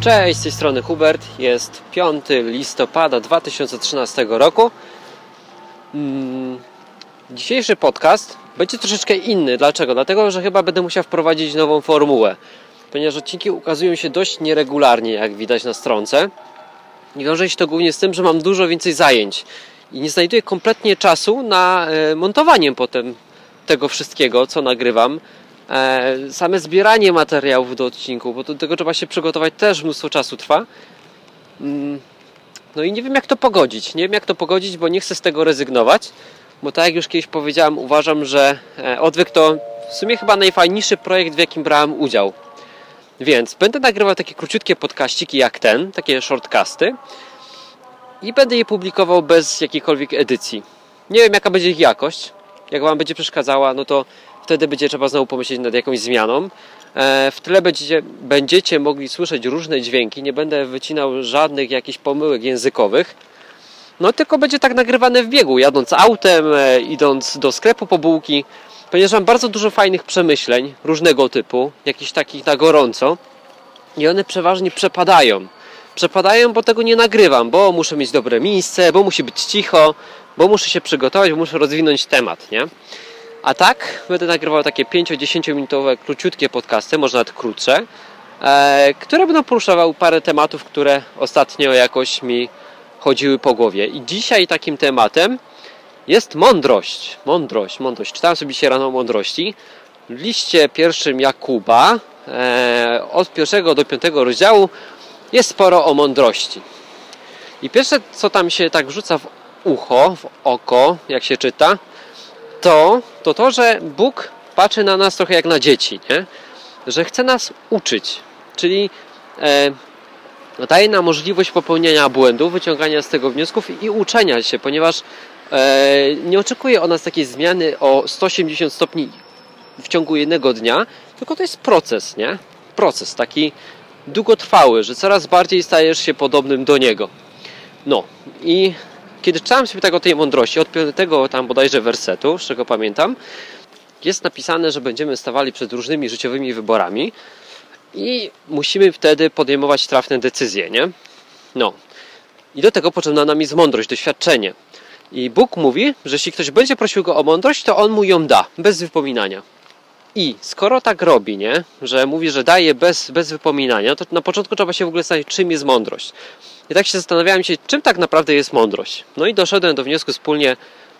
Cześć, z tej strony Hubert. Jest 5 listopada 2013 roku. Mm, Dzisiejszy podcast będzie troszeczkę inny. Dlaczego? Dlatego, że chyba będę musiał wprowadzić nową formułę. Ponieważ odcinki ukazują się dość nieregularnie, jak widać na stronce. I wiąże się to głównie z tym, że mam dużo więcej zajęć. I nie znajduję kompletnie czasu na e, montowanie potem tego wszystkiego, co nagrywam. E, Same zbieranie materiałów do odcinku, bo do tego trzeba się przygotować, też mnóstwo czasu trwa. Mm, No i nie wiem jak to pogodzić. Nie wiem jak to pogodzić, bo nie chcę z tego rezygnować. Bo tak jak już kiedyś powiedziałem, uważam, że e, odwyk to w sumie chyba najfajniejszy projekt, w jakim brałem udział. Więc będę nagrywał takie króciutkie podkaściki jak ten, takie shortcasty i będę je publikował bez jakiejkolwiek edycji. Nie wiem jaka będzie ich jakość. Jak Wam będzie przeszkadzała, no to wtedy będzie trzeba znowu pomyśleć nad jakąś zmianą. E, W tle będziecie, będziecie mogli słyszeć różne dźwięki, nie będę wycinał żadnych jakichś pomyłek językowych. No tylko będzie tak nagrywane w biegu, jadąc autem, e, idąc do sklepu po bułki, ponieważ mam bardzo dużo fajnych przemyśleń różnego typu, jakichś takich na gorąco i one przeważnie przepadają. Przepadają, bo tego nie nagrywam, bo muszę mieć dobre miejsce, bo musi być cicho, bo muszę się przygotować, bo muszę rozwinąć temat, nie? A tak będę nagrywał takie 5-10 minutowe, króciutkie podcasty, może nawet krótsze, e, które będą poruszały parę tematów, które ostatnio jakoś mi chodziły po głowie. I dzisiaj takim tematem jest mądrość. Mądrość, mądrość. Czytałem sobie dzisiaj rano o mądrości. W liście pierwszym Jakuba e, od pierwszego do piątego rozdziału jest sporo o mądrości. I pierwsze, co tam się tak rzuca w ucho, w oko, jak się czyta, to to, to że Bóg patrzy na nas trochę jak na dzieci, nie? że chce nas uczyć. Czyli e, daje nam możliwość popełniania błędów, wyciągania z tego wniosków i uczenia się, ponieważ e, nie oczekuje od nas takiej zmiany o 180 stopni w ciągu jednego dnia, tylko to jest proces, nie? Proces taki długotrwały, że coraz bardziej stajesz się podobnym do niego. No i kiedy czytałem sobie tak o tej mądrości, od piątego tam bodajże wersetu, z czego pamiętam, jest napisane, że będziemy stawali przed różnymi życiowymi wyborami i musimy wtedy podejmować trafne decyzje, nie? No. I do tego potrzebna nam jest mądrość, doświadczenie. I Bóg mówi, że jeśli ktoś będzie prosił go o mądrość, to on mu ją da, bez wypominania. I skoro tak robi, nie, że mówi, że daje bez, bez wypominania, to na początku trzeba się w ogóle zastanowić, czym jest mądrość. I tak się zastanawiałem się, czym tak naprawdę jest mądrość. No i doszedłem do wniosku wspólnie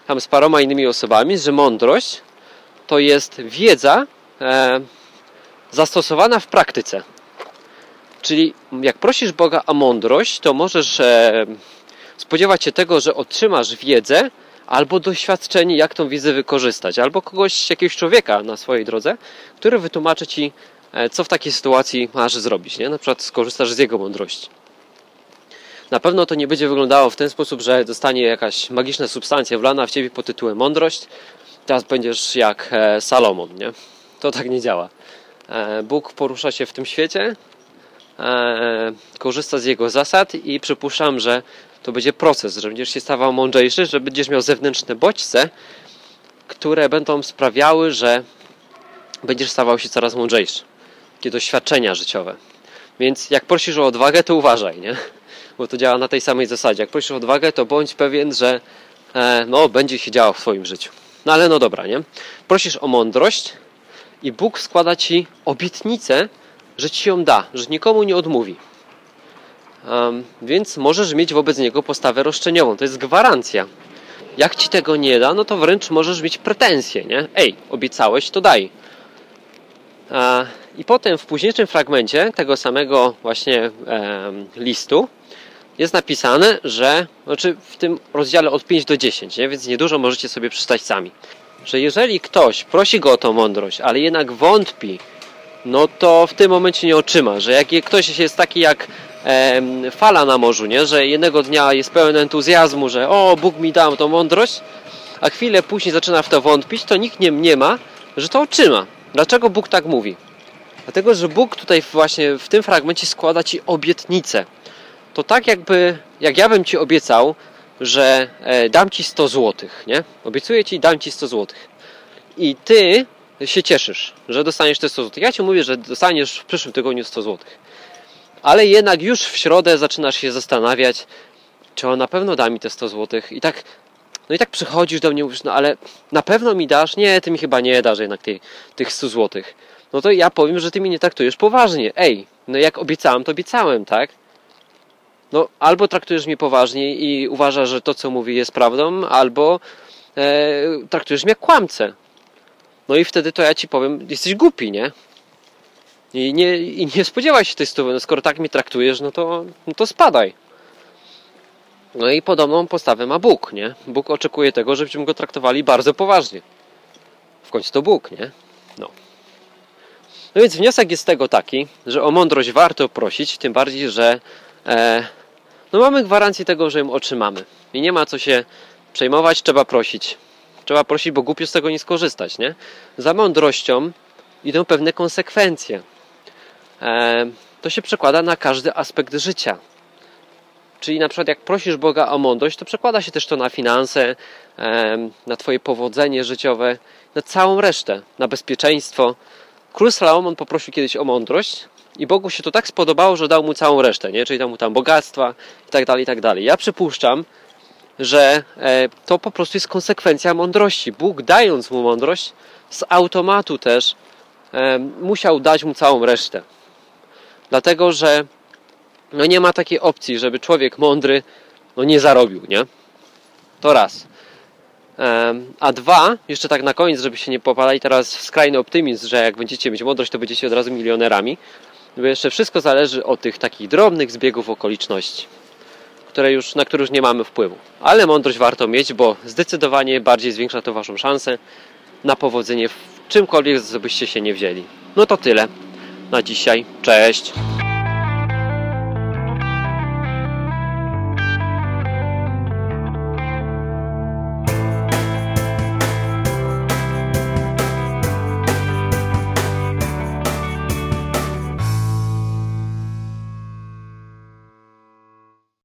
tam z paroma innymi osobami, że mądrość to jest wiedza e, zastosowana w praktyce. Czyli jak prosisz Boga o mądrość, to możesz e, spodziewać się tego, że otrzymasz wiedzę albo doświadczenie, jak tą wiedzę wykorzystać, albo kogoś, jakiegoś człowieka na swojej drodze, który wytłumaczy ci, e, co w takiej sytuacji masz zrobić. Nie? Na przykład skorzystasz z jego mądrości. Na pewno to nie będzie wyglądało w ten sposób, że dostanie jakaś magiczna substancja wlana w ciebie pod tytułem mądrość. Teraz będziesz jak e, Salomon, nie? To tak nie działa. E, Bóg porusza się w tym świecie, korzysta z jego zasad i przypuszczam, że to będzie proces, że będziesz się stawał mądrzejszy, że będziesz miał zewnętrzne bodźce, które będą sprawiały, że będziesz stawał się coraz mądrzejszy. Takie doświadczenia życiowe. Więc jak prosisz o odwagę, to uważaj, nie? Bo to działa na tej samej zasadzie. Jak prosisz o odwagę, to bądź pewien, że e, no, będzie się działo w Twoim życiu. No ale no dobra, nie? Prosisz o mądrość i Bóg składa Ci obietnicę, że Ci ją da, że nikomu nie odmówi. Więc możesz mieć wobec Niego postawę roszczeniową. To jest gwarancja. Jak Ci tego nie da, no to wręcz możesz mieć pretensje, nie? Ej, obiecałeś, to daj. A, I potem w późniejszym fragmencie tego samego właśnie listu jest napisane, że, znaczy w tym rozdziale od 5 do 10, nie? więc niedużo możecie sobie przeczytać sami, że jeżeli ktoś prosi go o tą mądrość, ale jednak wątpi, no to w tym momencie nie otrzyma, że jak ktoś jest taki jak fala na morzu, nie? że jednego dnia jest pełen entuzjazmu, że o, Bóg mi dał tą mądrość, a chwilę później zaczyna w to wątpić, to nikt nie mniema, że to otrzyma. Dlaczego Bóg tak mówi? Dlatego, że Bóg tutaj właśnie w tym fragmencie składa Ci obietnicę. To tak jakby, jak ja bym Ci obiecał, że e, dam Ci 100 zł, nie? Obiecuję Ci, dam Ci 100 zł. I Ty się cieszysz, że dostaniesz te 100 zł. Ja Ci mówię, że dostaniesz w przyszłym tygodniu 100 zł. Ale jednak już w środę zaczynasz się zastanawiać, czy on na pewno da mi te 100 zł. I tak, no i tak przychodzisz do mnie, mówisz, no ale na pewno mi dasz? Nie, ty mi chyba nie dasz jednak tej, tych 100 zł. No to ja powiem, że ty mi nie traktujesz poważnie. Ej, no jak obiecałem, to obiecałem, tak? No albo traktujesz mnie poważnie i uważasz, że to, co mówi jest prawdą, albo e, traktujesz mnie jak kłamcę. No i wtedy to ja ci powiem, jesteś głupi, nie? I nie, i nie spodziewaj się tej stówy. No skoro tak mnie traktujesz, no to, no to spadaj. No i podobną postawę ma Bóg, nie? Bóg oczekuje tego, żebyśmy go traktowali bardzo poważnie. W końcu to Bóg, nie? No. No więc wniosek jest z tego taki, że o mądrość warto prosić, tym bardziej, że e, no mamy gwarancję tego, że ją otrzymamy. I nie ma co się przejmować, trzeba prosić. Trzeba prosić, bo głupio z tego nie skorzystać, nie? Za mądrością idą pewne konsekwencje. E, to się przekłada na każdy aspekt życia. Czyli na przykład jak prosisz Boga o mądrość, to przekłada się też to na finanse, e, na Twoje powodzenie życiowe, na całą resztę, na bezpieczeństwo. Król Salomon poprosił kiedyś o mądrość i Bogu się to tak spodobało, że dał mu całą resztę, nie? czyli dał mu tam bogactwa i tak dalej, i tak dalej. Ja przypuszczam, że e, to po prostu jest konsekwencja mądrości. Bóg dając mu mądrość, z automatu też musiał dać mu całą resztę. Dlatego, że no nie ma takiej opcji, żeby człowiek mądry no nie zarobił, nie? To raz. A dwa, jeszcze tak na koniec, żeby się nie popadali teraz w skrajny optymizm, że jak będziecie mieć mądrość, to będziecie od razu milionerami. Bo jeszcze wszystko zależy od tych takich drobnych zbiegów okoliczności, które już, na które już nie mamy wpływu. Ale mądrość warto mieć, bo zdecydowanie bardziej zwiększa to Waszą szansę na powodzenie w czymkolwiek, co byście się nie wzięli. No to tyle na dzisiaj. Cześć!